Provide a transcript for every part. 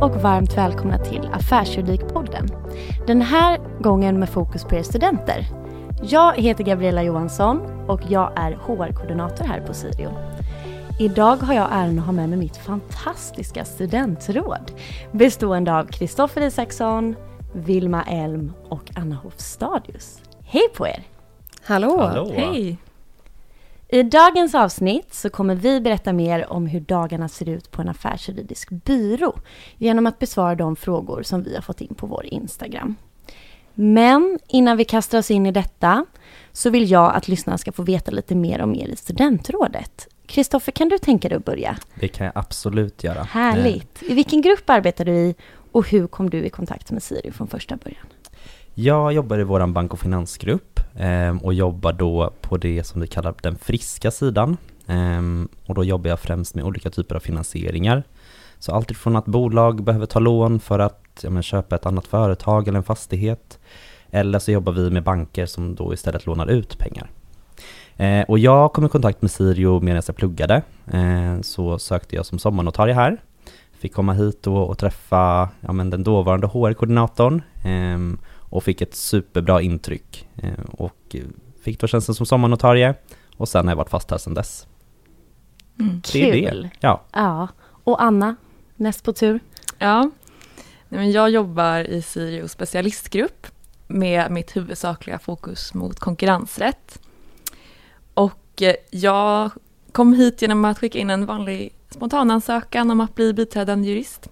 Och varmt välkomna till Affärsjuridikpodden. Den här gången med fokus på er studenter. Jag heter Gabriella Johansson och jag är HR-koordinator här på Sirio. Idag har jag äran att ha med mig mitt fantastiska studentråd bestående av Kristoffer Isaksson, Vilma Elm och Anna Hofstadius. Hej på er! Hallå! Hallå. Hej! I dagens avsnitt så kommer vi berätta mer om hur dagarna ser ut på en affärsjuridisk byrå genom att besvara de frågor som vi har fått in på vår Instagram. Men innan vi kastar oss in i detta så vill jag att lyssnarna ska få veta lite mer om er i studentrådet. Kristoffer, kan du tänka dig att börja? Det kan jag absolut göra. Eh, Härligt! I vilken grupp arbetar du i och hur kom du i kontakt med Siri från första början? Jag jobbar i vår bank och finansgrupp ehm, och jobbar då på det som vi kallar den friska sidan. Ehm, och då jobbar jag främst med olika typer av finansieringar. Så allt ifrån att bolag behöver ta lån för att ja, men, köpa ett annat företag eller en fastighet. Eller så jobbar vi med banker som då istället lånar ut pengar. Eh, och jag kom i kontakt med Sirio medan jag pluggade. Eh, så sökte jag som sommarnotarie här. Fick komma hit och, och träffa ja, men den dåvarande HR-koordinatorn. Ehm, och fick ett superbra intryck. Eh, och fick då tjänsten som sommarnotarie och sen har jag varit fast här sedan dess. Mm. Det är Kul! det. Ja, Ja, och Anna, näst på tur. Ja, jag jobbar i Sirius specialistgrupp med mitt huvudsakliga fokus mot konkurrensrätt. Och eh, jag kom hit genom att skicka in en vanlig spontanansökan om att bli biträdande jurist.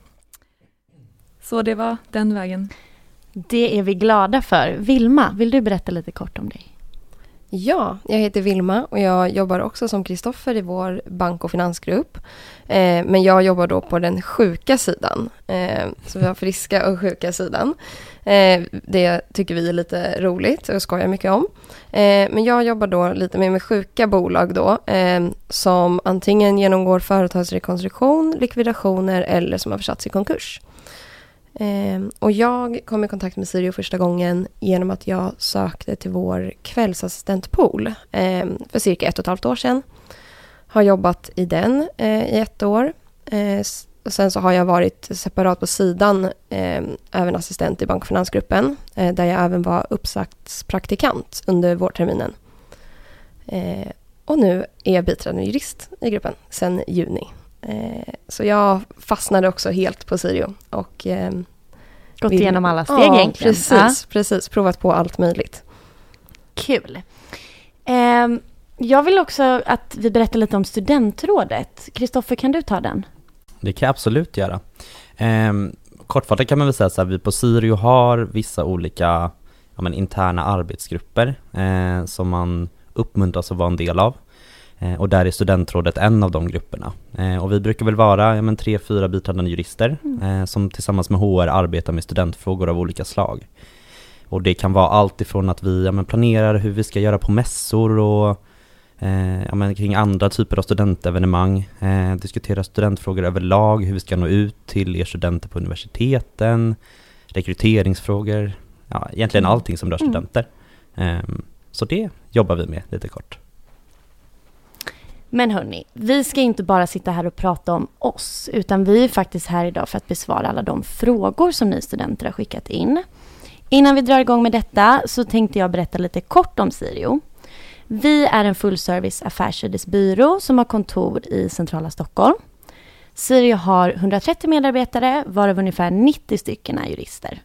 Så det var den vägen. Det är vi glada för. Vilma, vill du berätta lite kort om dig? Ja, jag heter Vilma och jag jobbar också som Kristoffer i vår bank och finansgrupp. Eh, men jag jobbar då på den sjuka sidan. Eh, så vi har friska och sjuka sidan. Eh, det tycker vi är lite roligt och skojar mycket om. Eh, men jag jobbar då lite mer med sjuka bolag då. Eh, som antingen genomgår företagsrekonstruktion, likvidationer eller som har försatts i konkurs. Eh, och jag kom i kontakt med Sirio första gången genom att jag sökte till vår kvällsassistentpool eh, för cirka ett och ett halvt år sedan. Har jobbat i den eh, i ett år. Eh, och sen så har jag varit separat på sidan, eh, även assistent i bank och finansgruppen, eh, där jag även var uppsagspraktikant under vårterminen. Eh, och nu är jag biträdande jurist i gruppen sedan juni. Eh, så jag fastnade också helt på Sirio och eh, Gått vill- igenom alla steg ja, egentligen. Precis, precis. Provat på allt möjligt. Kul. Ehm, jag vill också att vi berättar lite om studentrådet. Kristoffer, kan du ta den? det kan jag absolut göra. Ehm, kortfattat kan man väl säga så här, vi på Sirio har vissa olika ja, men, interna arbetsgrupper eh, som man uppmuntras att vara en del av. Eh, och där är studentrådet en av de grupperna. Eh, och vi brukar väl vara ja, men, tre, fyra biträdande jurister eh, som tillsammans med HR arbetar med studentfrågor av olika slag. Och det kan vara allt ifrån att vi ja, men, planerar hur vi ska göra på mässor och ja, men, kring andra typer av studentevenemang, eh, diskutera studentfrågor överlag, hur vi ska nå ut till er studenter på universiteten, rekryteringsfrågor, ja, egentligen Mm. allting som rör Mm. studenter. Ehm, så det jobbar vi med lite kort. Men hörni, vi ska inte bara sitta här och prata om oss, utan vi är faktiskt här idag för att besvara alla de frågor som ni studenter har skickat in. Innan vi drar igång med detta så tänkte jag berätta lite kort om Sirio. Vi är en fullservice affärsjuridisk som har kontor i centrala Stockholm. Sirio har 130 medarbetare, varav ungefär 90 stycken är jurister.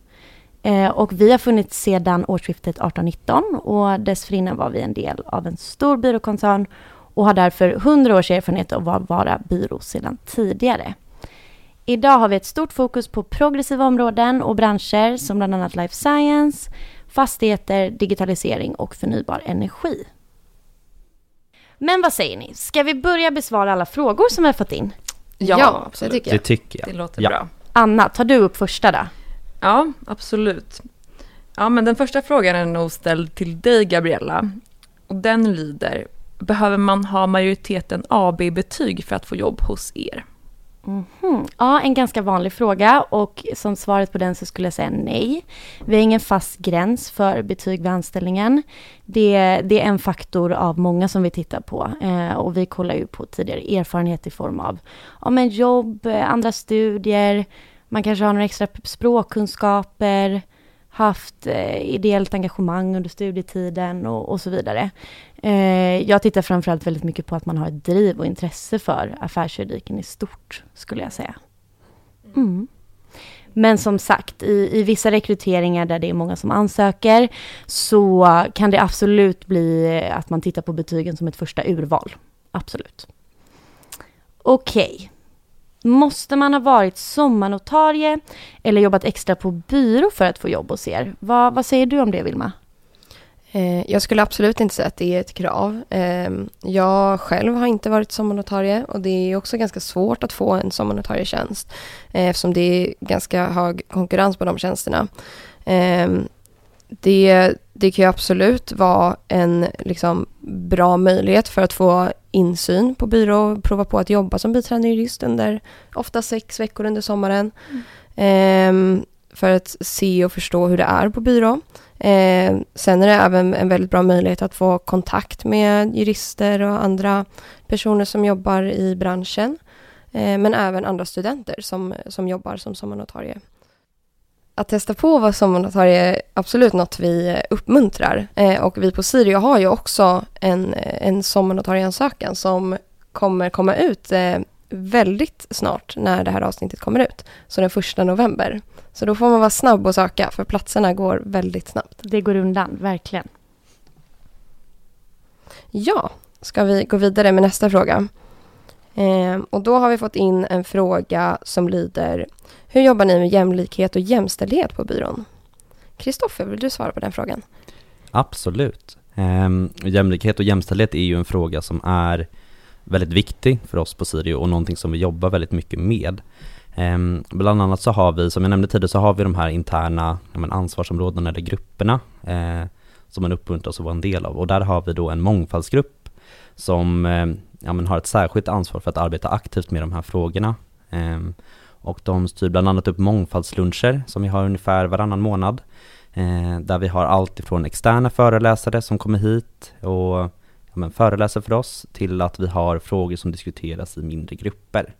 Eh, och vi har funnits sedan årsskiftet 18-19 och dessförinnan var vi en del av en stor byråkoncern och har därför 100 års erfarenhet av att vara byrå sedan tidigare. Idag har vi ett stort fokus på progressiva områden och branscher som bland annat life science, fastigheter, digitalisering och förnybar energi. Men vad säger ni? Ska vi börja besvara alla frågor som vi har fått in? Ja, absolut. det tycker Det jag. tycker Det jag. låter Ja. bra. Anna, tar du upp första då? Ja, absolut. Ja, men den första frågan är nog ställd till dig, Gabriella. Och den lyder, behöver man ha majoriteten AB-betyg för att få jobb hos er? Mhm. Ja, en ganska vanlig fråga och som svaret på den så skulle jag säga nej. Vi har ingen fast gräns för betyg vid anställningen. Det, det är en faktor av många som vi tittar på eh, och vi kollar ju på tidigare erfarenhet i form av ja, men jobb, eh, andra studier, Man kanske har några extra språkkunskaper, haft eh, ideellt engagemang under studietiden och, och så vidare. Eh, jag tittar framförallt väldigt mycket på att man har ett driv och intresse för affärsjuridiken i stort, skulle jag säga. Mm. Men som sagt, i, i vissa rekryteringar där det är många som ansöker så kan det absolut bli att man tittar på betygen som ett första urval. Absolut. Okej. Okay. Måste man ha varit sommarnotarie eller jobbat extra på byrå för att få jobb hos er? Vad, vad säger du om det, Vilma? Eh, jag skulle absolut inte säga att det är ett krav. Ehm, jag själv har inte varit sommarnotarie och det är också ganska svårt att få en sommarnotarietjänst eh, eftersom det är ganska hög konkurrens på de tjänsterna. Ehm, det, det kan ju absolut vara en liksom, bra möjlighet för att få insyn på byrå och prova på att jobba som biträdande jurist under ofta sex veckor under sommaren. Mm. Eh, för att se och förstå hur det är på byrå. Eh, sen är det även en väldigt bra möjlighet att få kontakt med jurister och andra personer som jobbar i branschen. Eh, men även andra studenter som, som jobbar som sommarnotarie att testa på att vara sommarnotarie är absolut något vi uppmuntrar. Eh, och vi på Sirio har ju också en, en sommarnotarieansökan som kommer komma ut eh, väldigt snart när det här avsnittet kommer ut. Så den första november. Så då får man vara snabb och söka för platserna går väldigt snabbt. Det går undan, verkligen. Ja, ska vi gå vidare med nästa fråga? Eh, och då har vi fått in en fråga som lyder hur jobbar ni med jämlikhet och jämställdhet på byrån? Kristoffer, vill du svara på den frågan? Absolut. Eh, jämlikhet och jämställdhet är ju en fråga som är väldigt viktig för oss på Sirio och någonting som vi jobbar väldigt mycket med. Eh, bland annat så har vi, som jag nämnde tidigare, så har vi de här interna men, ansvarsområdena eller grupperna eh, som man uppmuntras att vara en del av. Och där har vi då en mångfaldsgrupp som eh, ja, men har ett särskilt ansvar för att arbeta aktivt med de här frågorna. Ehm, och de styr bland annat upp mångfaldsluncher som vi har ungefär varannan månad. Eh, där vi har allt ifrån externa föreläsare som kommer hit och ja, men föreläser för oss till att vi har frågor som diskuteras i mindre grupper.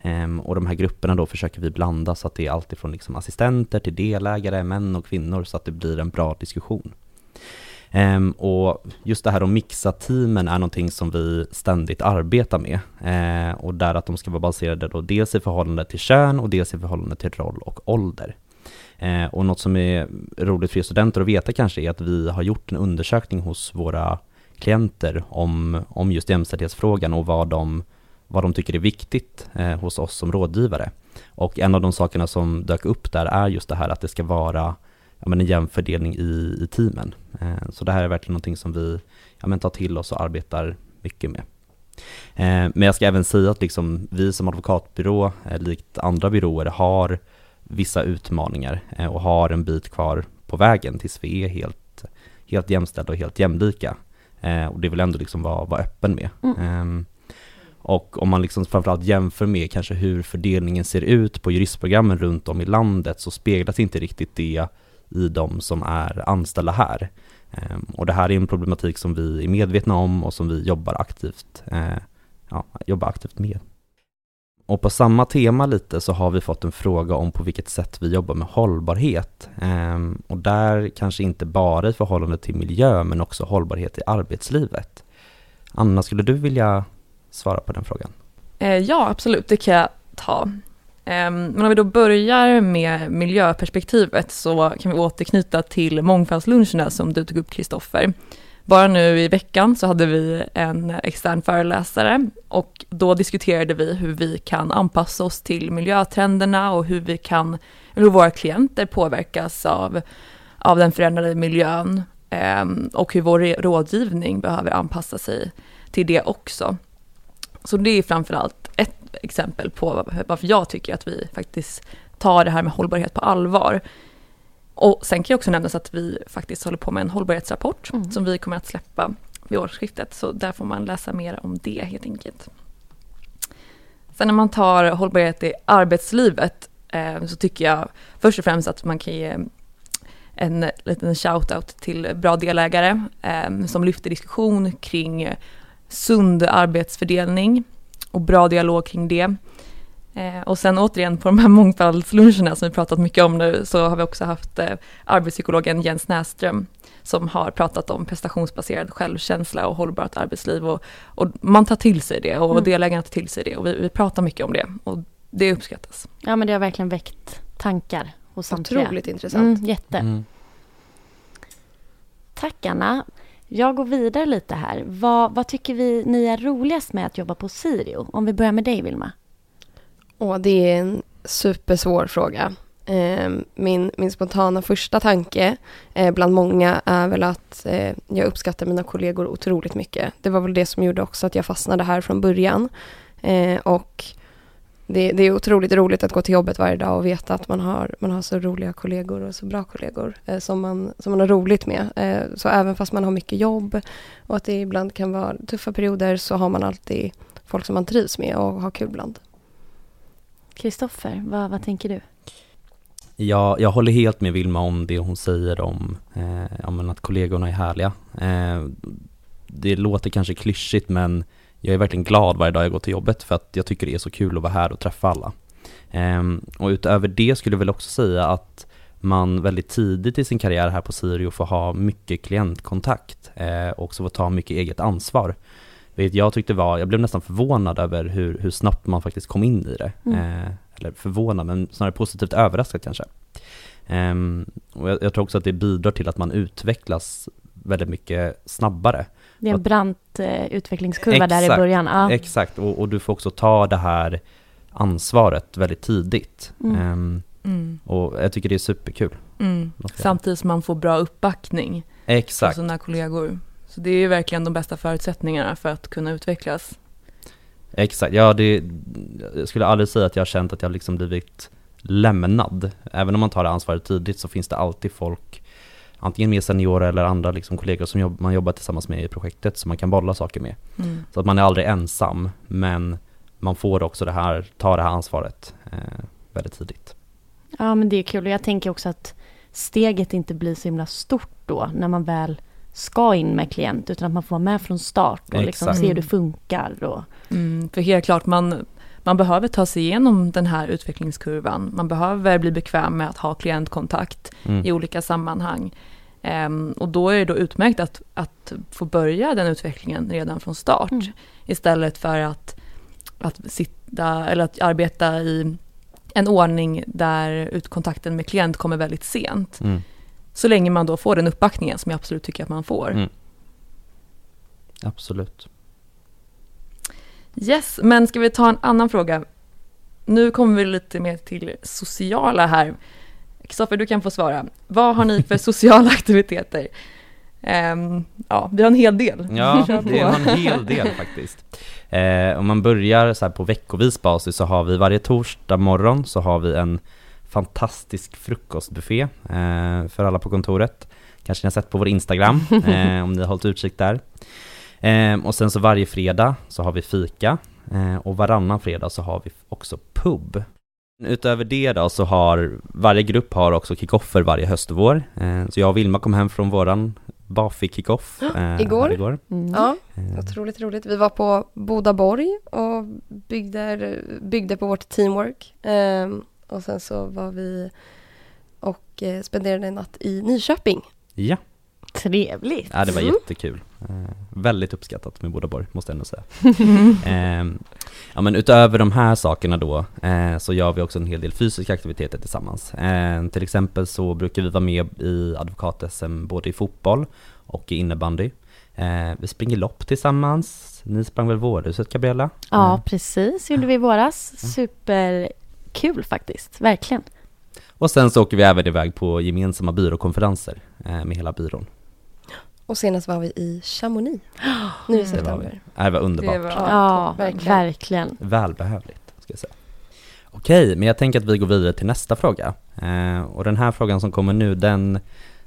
Eh, och de här grupperna då försöker vi blanda så att det är allt ifrån liksom assistenter till delägare, män och kvinnor så att det blir en bra diskussion. Um, och just det här att mixa teamen är någonting som vi ständigt arbetar med. Uh, och där att de ska vara baserade då dels i förhållande till kön och dels i förhållande till roll och ålder. Uh, och något som är roligt för studenter att veta kanske är att vi har gjort en undersökning hos våra klienter om, om just jämställdhetsfrågan och vad de, vad de tycker är viktigt eh, hos oss som rådgivare. Och en av de sakerna som dök upp där är just det här att det ska vara ja, men en jämn fördelning i, i teamen. Eh, så det här är verkligen någonting som vi ja, men tar till oss och arbetar mycket med. Eh, men jag ska även säga att liksom, vi som advokatbyrå, eh, likt andra byråer, har vissa utmaningar och har en bit kvar på vägen tills vi är helt, helt jämställda och helt jämlika. Och det vill ändå liksom vara, vara öppen med. Mm. Ehm, och om man liksom framförallt jämför med kanske hur fördelningen ser ut på juristprogrammen runt om i landet så speglas inte riktigt det i de som är anställda här. Ehm, och det här är en problematik som vi är medvetna om och som vi jobbar aktivt, eh, ja, jobbar aktivt med. Och på samma tema lite så har vi fått en fråga om på vilket sätt vi jobbar med hållbarhet. Ehm, och där kanske inte bara i förhållande till miljö men också hållbarhet i arbetslivet. Anna, skulle du vilja svara på den frågan? Eh, ja, absolut, det kan jag ta. Ehm, men om vi då börjar med miljöperspektivet så kan vi återknyta till mångfaldsluncherna som du tog upp Kristoffer. Bara nu i veckan så hade vi en extern föreläsare och då diskuterade vi hur vi kan anpassa oss till miljötrenderna och hur vi kan, hur våra klienter påverkas av, av den förändrade miljön ehm, och hur vår rådgivning behöver anpassa sig till det också. Så det är framförallt ett exempel på varför jag tycker att vi faktiskt tar det här med hållbarhet på allvar. Och sen kan jag också nämnas att vi faktiskt håller på med en hållbarhetsrapport mm. som vi kommer att släppa vid årsskiftet. Så där får man läsa mer om det helt enkelt. Sen när man tar hållbarhet i arbetslivet eh, så tycker jag först och främst att man kan ge en liten shout-out till bra delägare eh, som lyfter diskussion kring sund arbetsfördelning och bra dialog kring det. Eh, och sen återigen på de här mångfaldsluncherna som vi pratat mycket om nu så har vi också haft eh, arbetspsykologen Jens Näström som har pratat om prestationsbaserad självkänsla och hållbart arbetsliv och, och man tar till sig det och Mm. delägarna tar till sig det och vi, vi pratar mycket om det och det uppskattas. Ja, men det har verkligen väckt tankar hos samtliga. Otroligt intressant. Mm, jätte. Mm. Tack Anna. Jag går vidare lite här. Vad, vad tycker vi ni är roligast med att jobba på Sirio? Om vi börjar med dig Vilma. Åh, det är en supersvår fråga. Ehm, min, min spontana första tanke eh, bland många är väl att eh, jag uppskattar mina kollegor otroligt mycket. Det var väl det som gjorde också att jag fastnade här från början. Eh, och det, det är otroligt roligt att gå till jobbet varje dag och veta att man har, man har så roliga kollegor och så bra kollegor eh, som, man, som man har roligt med. Eh, så även fast man har mycket jobb och att det ibland kan vara tuffa perioder så har man alltid folk som man trivs med och har kul bland. Kristoffer, vad, vad tänker du? Jag, jag håller helt med Vilma om det hon säger om, eh, men att kollegorna är härliga. Eh, det låter kanske klyschigt men jag är verkligen glad varje dag jag går till jobbet för att jag tycker det är så kul att vara här och träffa alla. Eh, och utöver det skulle jag väl också säga att man väldigt tidigt i sin karriär här på Sirio får ha mycket klientkontakt eh, och också får ta mycket eget ansvar. Vilket jag tyckte var, jag blev nästan förvånad över hur, hur snabbt man faktiskt kom in i det. Mm. Eh, eller förvånad, men snarare positivt överraskad kanske. Ehm, och jag, jag tror också att det bidrar till att man utvecklas väldigt mycket snabbare. Det är en brant eh, utvecklingskurva där i Exakt, början. Ja. Exakt, och, och du får också ta det här ansvaret väldigt tidigt. Mm. Ehm, Mm. och jag tycker det är superkul. Mm. Samtidigt som man får bra uppbackning Exakt, av sina kollegor. Så det är ju verkligen de bästa förutsättningarna för att kunna utvecklas. exakt. Ja, det, jag skulle aldrig säga att jag har känt att jag liksom blivit lämnad. Även om man tar det ansvaret tidigt så finns det alltid folk, antingen mer seniora eller andra liksom kollegor som jobb, man jobbar tillsammans med i projektet som man kan bolla saker med. Mm. Så att man är aldrig ensam, men man får också det här, ta det här ansvaret eh, väldigt tidigt. ja, men det är kul. Och jag tänker också att steget inte blir så himla stort då när man väl ska in med klient utan att man får vara med från start och liksom se hur det funkar. Och, Mm, för helt klart, man, man behöver ta sig igenom den här utvecklingskurvan. Man behöver bli bekväm med att ha klientkontakt Mm. i olika sammanhang. Ehm, och då är det då utmärkt att, att få börja den utvecklingen redan från start. Mm. Istället för att, att sitta eller att arbeta i en ordning där ut- kontakten med klient kommer väldigt sent. Mm. Så länge man då får den uppbackningen som jag absolut tycker att man får. Mm. Absolut. Yes, men ska vi ta en annan fråga? Nu kommer vi lite mer till sociala här. Kristoffer, du kan få svara. Vad har ni för sociala aktiviteter? Ehm, ja, vi har en hel del. Ja, är på. en hel del faktiskt. Eh, om man börjar så här på veckovis basis så har vi varje torsdag morgon så har vi en fantastisk frukostbuffé eh, för alla på kontoret. Kanske ni har sett på vår Instagram eh, om ni har hållit utkik där. Eh, och sen så varje fredag så har vi fika eh, och varannan fredag så har vi också pub. Utöver det då så har varje grupp har också kickoffer varje höst och vår. Eh, så jag och Vilma kom hem från våran Bafi kickoff eh, Igår? igår. mm. Ja, Eh, otroligt roligt. Vi var på Bodaborg och byggde, byggde på vårt teamwork. Ehm, och sen så var vi och eh, spenderade en natt i Nyköping. Ja, Trevligt. ja det var Mm. jättekul. Eh, väldigt uppskattat med Bodaborg, måste jag ändå säga. Eh, ja men utöver de här sakerna då, eh, så gör vi också en hel del fysiska aktiviteter tillsammans. Eh, till exempel så brukar vi vara med i advokat-SM både i fotboll och i innebandy. Eh, vi springer lopp tillsammans, ni sprang väl Vårhuset Gabriella? Ja, Eh, precis. Gjorde vi i våras. Superkul faktiskt. Verkligen. och sen så åker vi även iväg på gemensamma byråkonferenser eh, med hela byrån. Och senast var vi i Chamonix. Nu i Det var, september. det var underbart. Det var- Ja, Ja, verkligen. verkligen. Välbehövligt, ska jag säga. Okej, men jag tänker att vi går vidare till nästa fråga. Eh, och den här frågan som kommer nu, den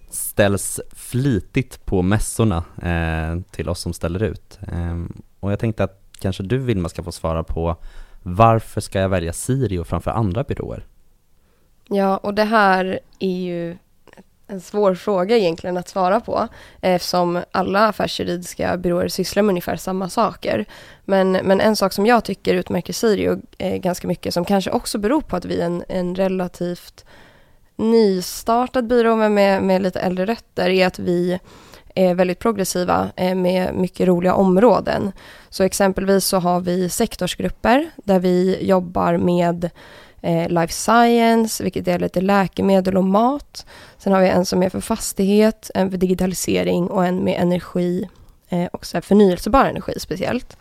ställs flitigt på mässorna eh, till oss som ställer ut. Eh, och jag tänkte att kanske du Vilma ska få svara på varför ska jag välja Sirio framför andra byråer? Ja, och det här är ju en svår fråga egentligen att svara på eftersom alla affärsjuridiska byråer sysslar med ungefär samma saker. Men, men en sak som jag tycker utmärker Sirio eh, ganska mycket som kanske också beror på att vi är en, en relativt nystartad byrå men med, med lite äldre rötter är att vi är väldigt progressiva eh, med mycket roliga områden. Så exempelvis så har vi sektorsgrupper där vi jobbar med eh, life science, vilket är lite läkemedel och mat. Sen har vi en som är för fastighet, en för digitalisering och en med energi eh, och så förnyelsebar energi speciellt.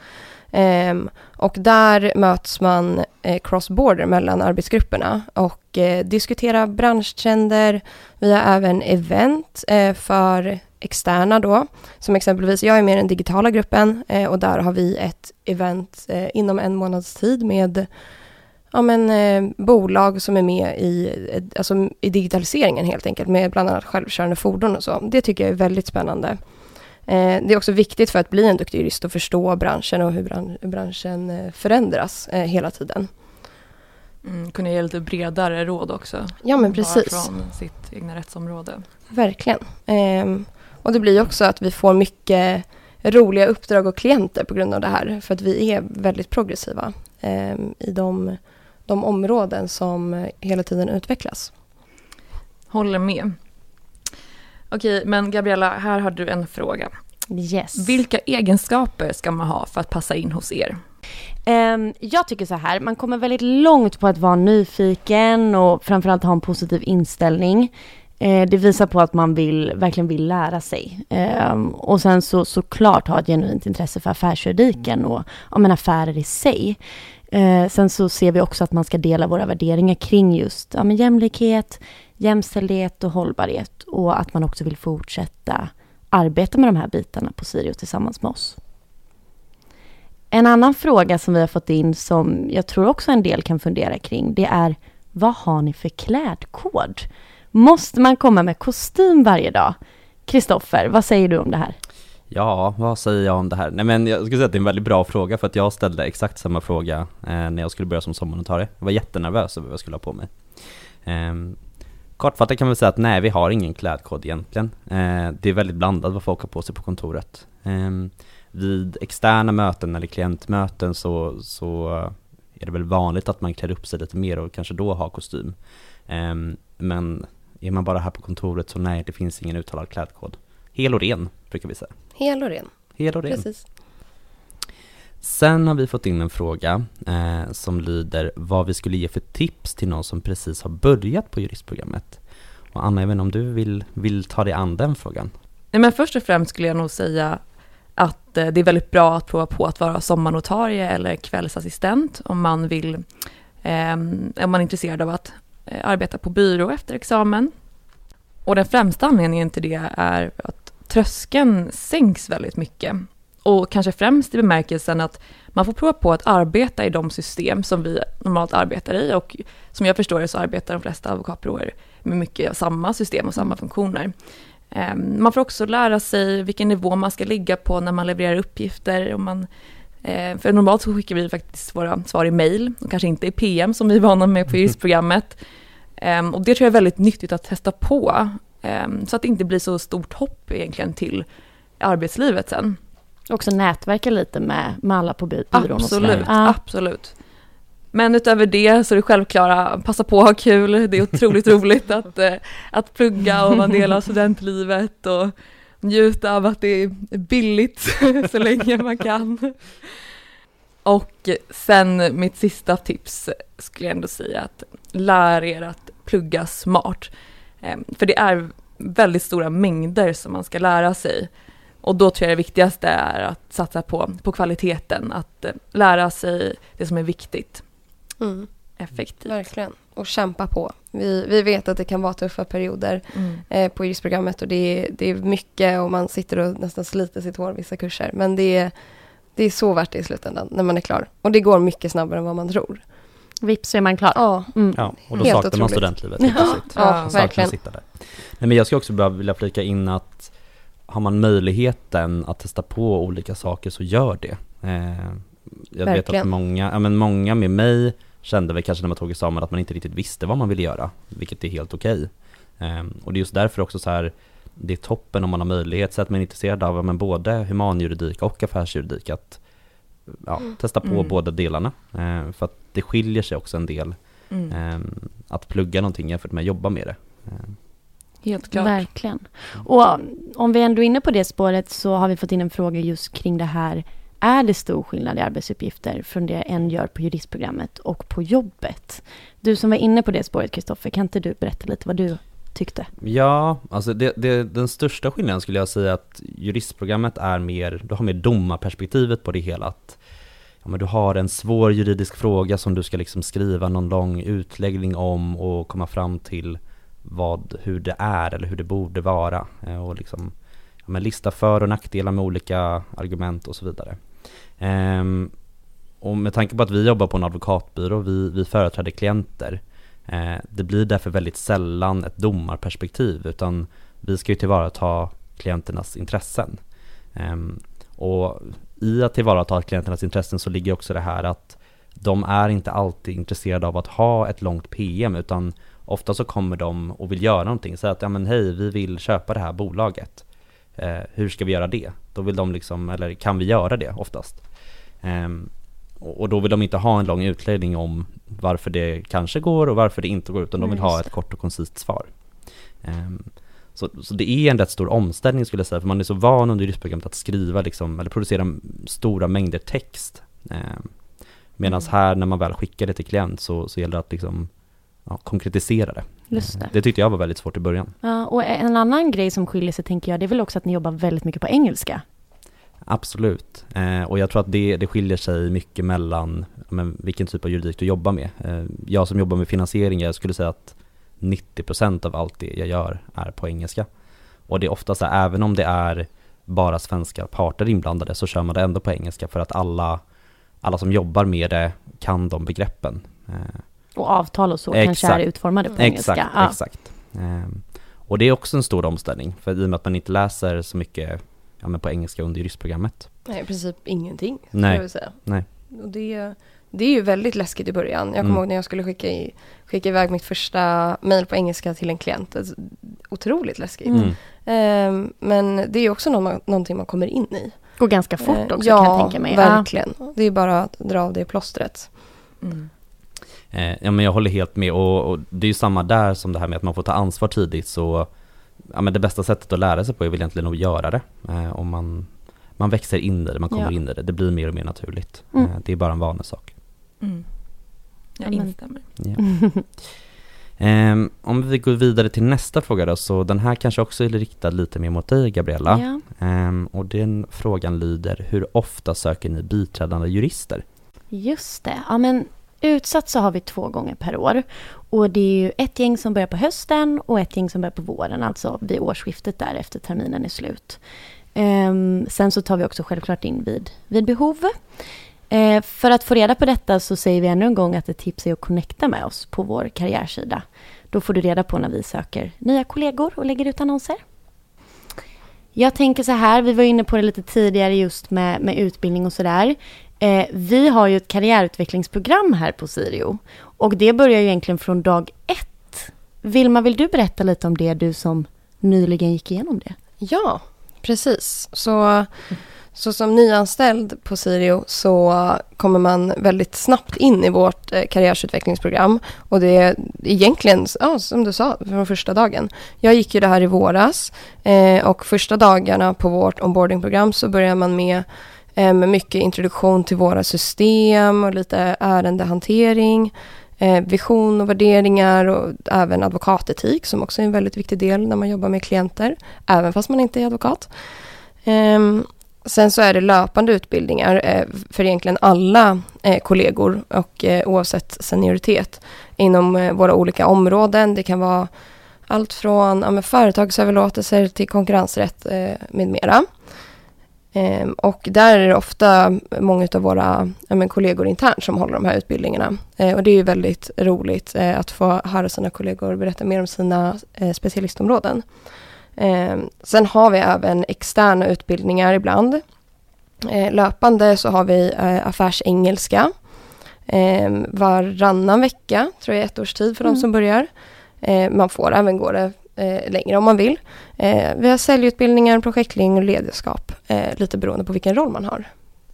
Um, och där möts man eh, cross-border mellan arbetsgrupperna och eh, diskuterar branschtrender. Vi har även event eh, för externa då, som exempelvis, jag är med i den digitala gruppen eh, och där har vi ett event eh, inom en månads tid med ja, men, eh, bolag som är med i, alltså, i digitaliseringen helt enkelt, med bland annat självkörande fordon och så. Det tycker jag är väldigt spännande. Eh, det är också viktigt för att bli en duktig jurist att förstå branschen och hur bran branschen eh, förändras eh, hela tiden. Mm, kunna ge lite bredare råd också. Ja men precis. Bara från sitt egna rättsområde. Verkligen. Ehm, och det blir också att vi får mycket roliga uppdrag och klienter på grund av det här. För att vi är väldigt progressiva ehm, i de de områden som hela tiden utvecklas. Håller med. Okej, men Gabriella, här har du en fråga. Yes. Vilka egenskaper ska man ha för att passa in hos er? Um, jag tycker så här, man kommer väldigt långt på att vara nyfiken och framförallt ha en positiv inställning. Uh, det visar på att man vill, verkligen vill lära sig. Um, och sen så såklart ha ett genuint intresse för affärsjuridiken och men affärer i sig. Eh, sen så ser vi också att man ska dela våra värderingar kring just ja, men jämlikhet, jämställdhet och hållbarhet och att man också vill fortsätta arbeta med de här bitarna på Sirio tillsammans med oss. En annan fråga som vi har fått in som jag tror också en del kan fundera kring det är vad har ni för klädkod? Måste man komma med kostym varje dag? Kristoffer, vad säger du om det här? Ja, vad säger jag om det här? Nej men jag skulle säga att det är en väldigt bra fråga för att jag ställde exakt samma fråga eh, när jag skulle börja som sommarnotarie. Jag var jättenervös över vad jag skulle ha på mig. Eh, kortfattat kan man säga att nej, vi har ingen klädkod egentligen. Eh, det är väldigt blandat vad folk har på sig på kontoret. Eh, vid externa möten eller klientmöten så, så är det väl vanligt att man klär upp sig lite mer och kanske då har kostym. Ehm, men är man bara här på kontoret så nej, det finns ingen uttalad klädkod. Hel och ren brukar vi säga. Hel och ren. Hel och ren. Precis. Sen har vi fått in en fråga eh, som lyder vad vi skulle ge för tips till någon som precis har börjat på juristprogrammet. Och Anna, jag vet inte om du vill, vill ta dig an den frågan? Nej, men först och främst skulle jag nog säga att eh, det är väldigt bra att prova på att vara sommarnotarie eller kvällsassistent om man vill, eh, om man är intresserad av att eh, arbeta på byrå efter examen. Och den främsta anledningen till det är att tröskeln sänks väldigt mycket. Och kanske främst i bemärkelsen att man får prova på att arbeta i de system som vi normalt arbetar i och som jag förstår det så arbetar de flesta advokatbyråer med mycket samma system och samma mm. funktioner. Ehm, man får också lära sig vilken nivå man ska ligga på när man levererar uppgifter. Och man, eh, för normalt så skickar vi faktiskt våra svar i mail och kanske inte i PM som vi är vana med på juristprogrammet. Ehm, och det tror jag är väldigt nyttigt att testa på. Ehm, så att det inte blir så stort hopp egentligen till arbetslivet sen. Också nätverka lite med, med alla på byrån. Absolut, och absolut. Men utöver det så är det självklara, passa på att ha kul, det är otroligt roligt att, eh, att plugga och vara en del av studentlivet och njuta av att det är billigt så länge man kan. Och sen mitt sista tips skulle jag ändå säga att lär er att plugga smart. Ehm, för det är väldigt stora mängder som man ska lära sig. Och då tror jag det viktigaste är att satsa på, på kvaliteten, att eh, lära sig det som är viktigt. Mm. Effektivt. Verkligen, och kämpa på. Vi, vi vet att det kan vara tuffa perioder mm. eh, på juristprogrammet och det är, det är mycket och man sitter och nästan sliter sitt hår vissa kurser. Men det är, det är så värt det i slutändan när man är klar. Och det går mycket snabbare än vad man tror. Vips så är man klar. Ja, mm. ja och då Helt saknar man studentlivet ja, ja, verkligen. Sitta där. Nej, men jag skulle också bara vilja flika in att har man möjligheten att testa på olika saker så gör det. Eh, jag verkligen. vet att många, ja, men många med mig kände väl kanske när man tog examen att man inte riktigt visste vad man ville göra, vilket är helt okej. Ehm, och det är just därför också så här, det är toppen om man har möjlighet, så att man är intresserad av men både humanjuridik och affärsjuridik, att ja, testa på Mm. båda delarna. Ehm, för att det skiljer sig också en del Mm. ehm, att plugga någonting jämfört med att jobba med det. Ehm, Helt klart. Verkligen. Och om vi ändå är inne på det spåret så har vi fått in en fråga just kring det här. Är det stor skillnad i arbetsuppgifter från det en gör på juristprogrammet och på jobbet? Du som var inne på det spåret, Kristoffer, kan inte du berätta lite vad du tyckte? Ja, alltså det, det, den största skillnaden skulle jag säga att juristprogrammet är mer, du har mer domarperspektivet på det hela. Att, ja, men du har en svår juridisk fråga som du ska liksom skriva någon lång utläggning om och komma fram till vad, hur det är eller hur det borde vara. Eh, och liksom, ja, men lista för och nackdelar med olika argument och så vidare. Ehm, och med tanke på att vi jobbar på en advokatbyrå, vi, vi företräder klienter. Eh, det blir därför väldigt sällan ett domarperspektiv utan vi ska ju tillvarata klienternas intressen. Ehm, och i att tillvarata klienternas intressen så ligger också det här att de är inte alltid intresserade av att ha ett långt PM utan ofta så kommer de och vill göra någonting. Säga att ja men hej, vi vill köpa det här bolaget. Eh, hur ska vi göra det? Då vill de liksom, eller kan vi göra det oftast? Ehm, och då vill de inte ha en lång utläggning om varför det kanske går och varför det inte går utan de vill ha ett kort och koncist svar. Ehm, så, så det är en rätt stor omställning skulle jag säga, för man är så van under juristprogrammet att skriva liksom, eller producera stora mängder text. Ehm, Medan Mm. här när man väl skickar det till klient så, så gäller det att liksom, ja, konkretisera det. Just det. Det tyckte jag var väldigt svårt i början. Ja, och en annan grej som skiljer sig, tänker jag, det är väl också att ni jobbar väldigt mycket på engelska. Absolut. Eh, och jag tror att det, det skiljer sig mycket mellan men, vilken typ av juridik du jobbar med. Eh, jag som jobbar med finansiering, jag skulle säga att 90% av allt det jag gör är på engelska. Och det är ofta så här, även om det är bara svenska parter inblandade så kör man det ändå på engelska för att alla, alla som jobbar med det kan de begreppen. Eh, Och avtal och så kanske Exakt. är utformade på engelska. Exakt, Ja. exakt. Ehm, och det är också en stor omställning, för i och med att man inte läser så mycket ja, men på engelska under juristprogrammet. Nej, i princip ingenting. Nej. Jag säga. Nej. Och det, det är ju väldigt läskigt i början. Jag kommer Mm. ihåg när jag skulle skicka, i, skicka iväg mitt första mejl på engelska till en klient. Alltså, Otroligt läskigt. Mm. Ehm, men det är ju också någon, man- någonting man kommer in i. Går ganska fort Eh, också ja, kan jag tänka mig. Ja. verkligen. Det är bara att dra av det plåstret. Mm. Eh, ja men jag håller helt med och, och det är ju samma där som det här med att man får ta ansvar tidigt så ja men det bästa sättet att lära sig på är väl egentligen att göra det. Eh, och man, man växer in i det, man kommer Ja. in i det, det blir mer och mer naturligt. Mm. Eh, det är bara en vanesak. Mm. Jag instämmer. Ja. Ehm, om vi går vidare till nästa fråga då, så den här kanske också är riktad lite mer mot dig Gabriella. Ja. Ehm, och den frågan lyder, hur ofta söker ni biträdande jurister? Just det. Ja, men utsatt så har vi två gånger per år. Och det är ju ett gäng som börjar på hösten och ett gäng som börjar på våren, alltså vid årsskiftet där efter terminen är slut. Ehm, sen så tar vi också självklart in vid, vid behov. Ehm, för att få reda på detta så säger vi ännu en gång att ett tips är att connecta med oss på vår karriärsida. Då får du reda på när vi söker nya kollegor och lägger ut annonser. Jag tänker så här, vi var inne på det lite tidigare just med, med utbildning och sådär. Eh, vi har ju ett karriärutvecklingsprogram här på Sirio. Och det börjar ju egentligen från dag ett. Vilma, vill du berätta lite om det, du som nyligen gick igenom det? Ja, precis. Så, så som nyanställd på Sirio så kommer man väldigt snabbt in i vårt eh, karriärsutvecklingsprogram. Och det är egentligen, ja, som du sa, från första dagen. Jag gick ju det här i våras eh, och första dagarna på vårt onboardingprogram så börjar man med Eh, med mycket introduktion till våra system och lite ärendehantering, eh, vision och värderingar och även advokatetik som också är en väldigt viktig del när man jobbar med klienter, även fast man inte är advokat. Ehm, sen så är det löpande utbildningar eh, för egentligen alla kollegor och oavsett senioritet inom våra olika områden. Det kan vara allt från ja, företagsöverlåtelser till konkurrensrätt eh, med mera. Ehm, och där är det ofta många av våra men kollegor internt som håller de här utbildningarna. Eh, och det är ju väldigt roligt eh, att få höra sina kollegor berätta mer om sina eh, specialistområden. Ehm, sen har vi även externa utbildningar ibland. Eh, löpande så har vi eh, affärsengelska eh, varannan vecka, tror jag, ett års tid för Mm. de som börjar. Eh, man får även gå det eh, längre om man vill. Eh, vi har säljutbildningar, projektledning och ledarskap, eh, lite beroende på vilken roll man har.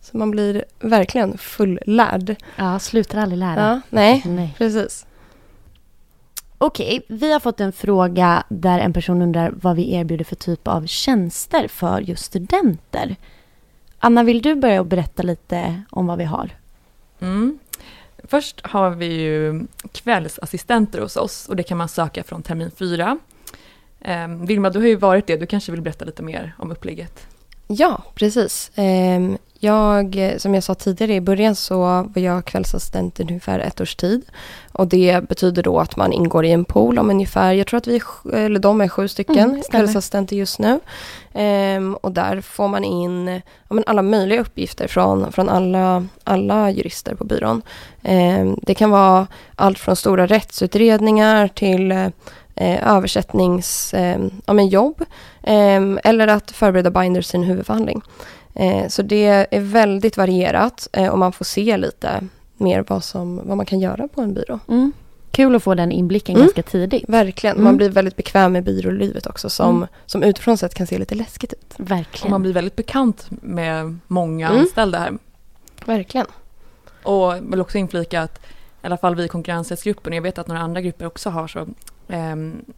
Så man blir verkligen fullärd. Ja, slutar aldrig lära. Ja, nej, Nej. precis. Okej, vi har fått en fråga där en person undrar vad vi erbjuder för typ av tjänster för just studenter. Anna, vill du börja och berätta lite om vad vi har? Mm. Först har vi ju kvällsassistenter hos oss och det kan man söka från termin fyra. Um, Vilma, du har ju varit det, du kanske vill berätta lite mer om upplägget? Ja, precis. Ehm, Jag, som jag sa tidigare i början så var jag kvällsassistent i ungefär ett års tid. Och det betyder då att man ingår i en pool om ungefär, jag tror att vi, eller de är sju stycken Mm, kvällsassistenter just nu. Ehm, och där får man in ja, men alla möjliga uppgifter från, från alla, alla jurister på byrån. Ehm, det kan vara allt från stora rättsutredningar till eh, översättningsjobb eh, ja, men jobb, eh, eller att förbereda binders i en huvudförhandling. Eh, så det är väldigt varierat och man får se lite mer vad, som, vad man kan göra på en byrå. Mm. Kul att få den inblicken Mm. ganska tidigt. Verkligen, Mm. man blir väldigt bekväm med byrålivet också som, Mm. som utifrån sett kan se lite läskigt ut. Och Verkligen. man blir väldigt bekant med många Mm. anställda här. Verkligen. Och vill också inflika att i alla fall vi i konkurrensrättsgruppen, och jag vet att några andra grupper också har så,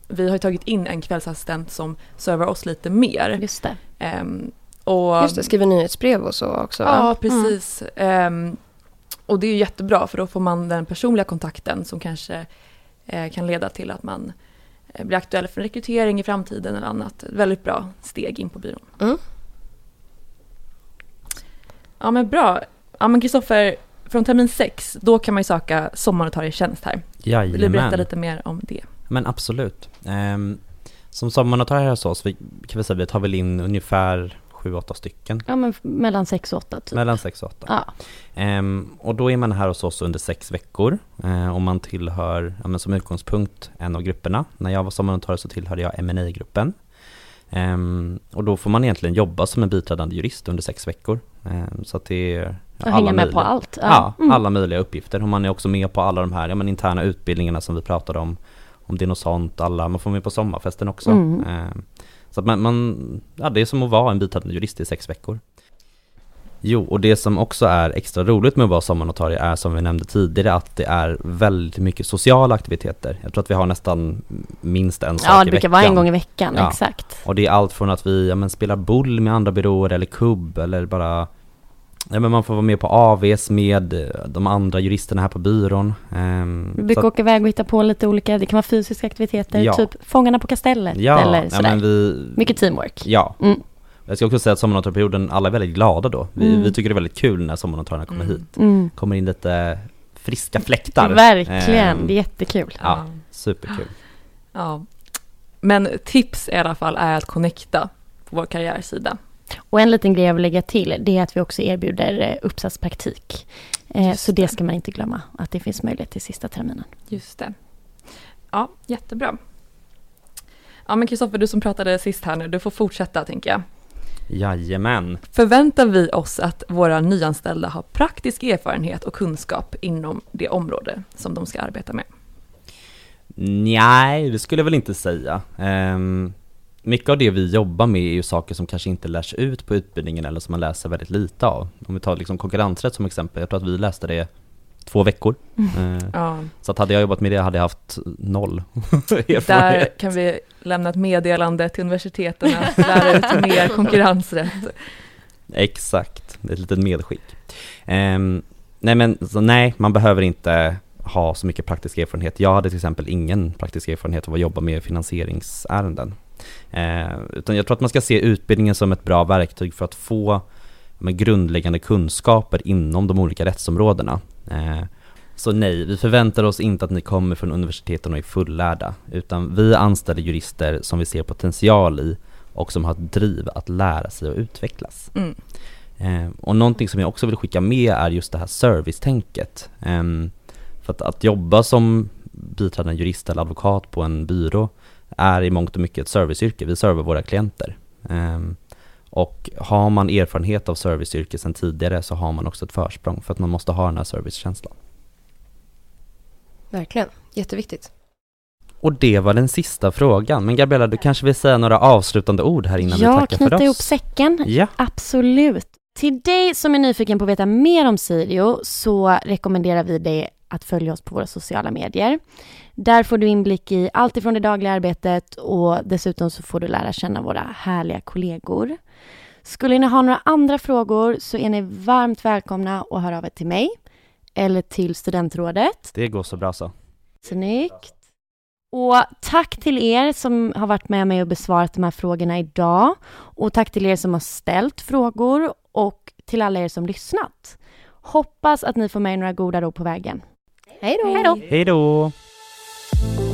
vi har ju tagit in en kvällsassistent som servar oss lite mer. Just det. Ehm, och, Just det, skriver nyhetsbrev och så också. va? Ja, precis. Ehm, och det är ju jättebra för då får man den personliga kontakten som kanske eh, kan leda till att man eh, blir aktuell för rekrytering i framtiden eller annat. Ett väldigt bra steg in på byrån. Mm. Ja men bra. Ja men Kristoffer, från termin sex, då kan man ju söka sommarnotarietjänst här. Vill du berätta Jajamän. lite mer om det? Men absolut. Um, som sommarnotarie här hos oss, vi, kan vi säga, vi tar väl in ungefär 7-8 stycken. Ja, men mellan sex och åtta typ. Mellan 6 och 8. Ja. Ehm, och då är man här hos oss under sex veckor eh, och man tillhör, ja, men som utgångspunkt, en av grupperna. När jag var sommarnotarie så tillhörde jag ma gruppen Ehm, och då får man egentligen jobba som en biträdande jurist under sex veckor. Ehm, så att det är Och hänga med på möjliga- allt. Ja, Mm. alla möjliga uppgifter. Och man är också med på alla de här ja, men interna utbildningarna som vi pratade om. Om det är något sånt, alla, man får med på sommarfesten också. Mm. Ehm, så att man, man, ja det är som att vara en biträdande jurist i sex veckor. Jo, och det som också är extra roligt med att vara sommarnotarie är som vi nämnde tidigare att det är väldigt mycket sociala aktiviteter. Jag tror att vi har nästan minst en sak Ja, i det brukar veckan. vara en gång i veckan. Ja. Exakt. Och det är allt från att vi ja, men, spelar boll med andra byråer eller kubb eller bara Ja men man får vara med på AVs med eh, de andra juristerna här på byrån. Ehm, Vi så brukar att- åka iväg och hitta på lite olika, det kan vara fysiska aktiviteter, Ja. typ Fångarna på kastellet ja, eller ja, sådär. men vi, Mycket teamwork. Ja. Mm. Jag ska också säga att sommarnotarieperioden, alla är väldigt glada då. Vi, Mm. vi tycker det är väldigt kul när sommarnotarierna kommer Mm. hit. Mm. Kommer in lite friska fläktar. Verkligen, Ehm, det är jättekul. Ja, superkul. Ja. Men tips i alla fall är att connecta på vår karriärsida. Och en liten grej jag vill lägga till, det är att vi också erbjuder eh, uppsatspraktik. Eh, Just så det det. ska man inte glömma, att det finns möjlighet till sista terminen. Just det. Ja, jättebra. Ja men Kristoffer, du som pratade sist här nu, du får fortsätta tänker jag. Jajamän. Förväntar vi oss att våra nyanställda har praktisk erfarenhet och kunskap inom det område som de ska arbeta med? Nej, det skulle jag väl inte säga. Ehm, mycket av det vi jobbar med är ju saker som kanske inte lärs ut på utbildningen eller som man läser väldigt lite av. Om vi tar liksom konkurrensrätt som exempel, jag tror att vi läste det två veckor. Ehm, Ja, så att hade jag jobbat med det hade jag haft noll där erfarenhet. kan vi lämna ett meddelande till universiteten att lära ut mer konkurrensrätt. Exakt, ett litet medskick. Ehm, nej men så nej, man behöver inte ha så mycket praktisk erfarenhet. Jag hade till exempel ingen praktisk erfarenhet av att jobba med finansieringsärenden. Eh, utan jag tror att man ska se utbildningen som ett bra verktyg för att få med grundläggande kunskaper inom de olika rättsområdena. Eh, så nej, vi förväntar oss inte att ni kommer från universiteten och är fullärda, utan vi anställer jurister som vi ser potential i och som har ett driv att lära sig och utvecklas. Mm. Eh, och någonting som jag också vill skicka med är just det här servicetänket. Eh, för att, att jobba som biträdande jurist eller advokat på en byrå är i mångt och mycket ett serviceyrke. Vi servar våra klienter. Eh, och har man erfarenhet av serviceyrke sedan tidigare så har man också ett försprång för att man måste ha den här servicekänslan. Verkligen, jätteviktigt. Och det var den sista frågan. Men Gabriella, du kanske vill säga några avslutande ord här innan vi Ja, tackar för knyta oss? ihop säcken. Ja, Absolut. Till dig som är nyfiken på att veta mer om Sirio så rekommenderar vi dig att följa oss på våra sociala medier. Där får du inblick i allt ifrån det dagliga arbetet och dessutom så får du lära känna våra härliga kollegor. Skulle ni ha några andra frågor så är ni varmt välkomna att höra av er till mig eller till studentrådet. det går så bra så. Snyggt. Och tack till er som har varit med mig och besvarat de här frågorna idag. Och tack till er som har ställt frågor och till alla er som lyssnat. Hoppas att ni får med er några goda råd på vägen. Hej då! Hej då! you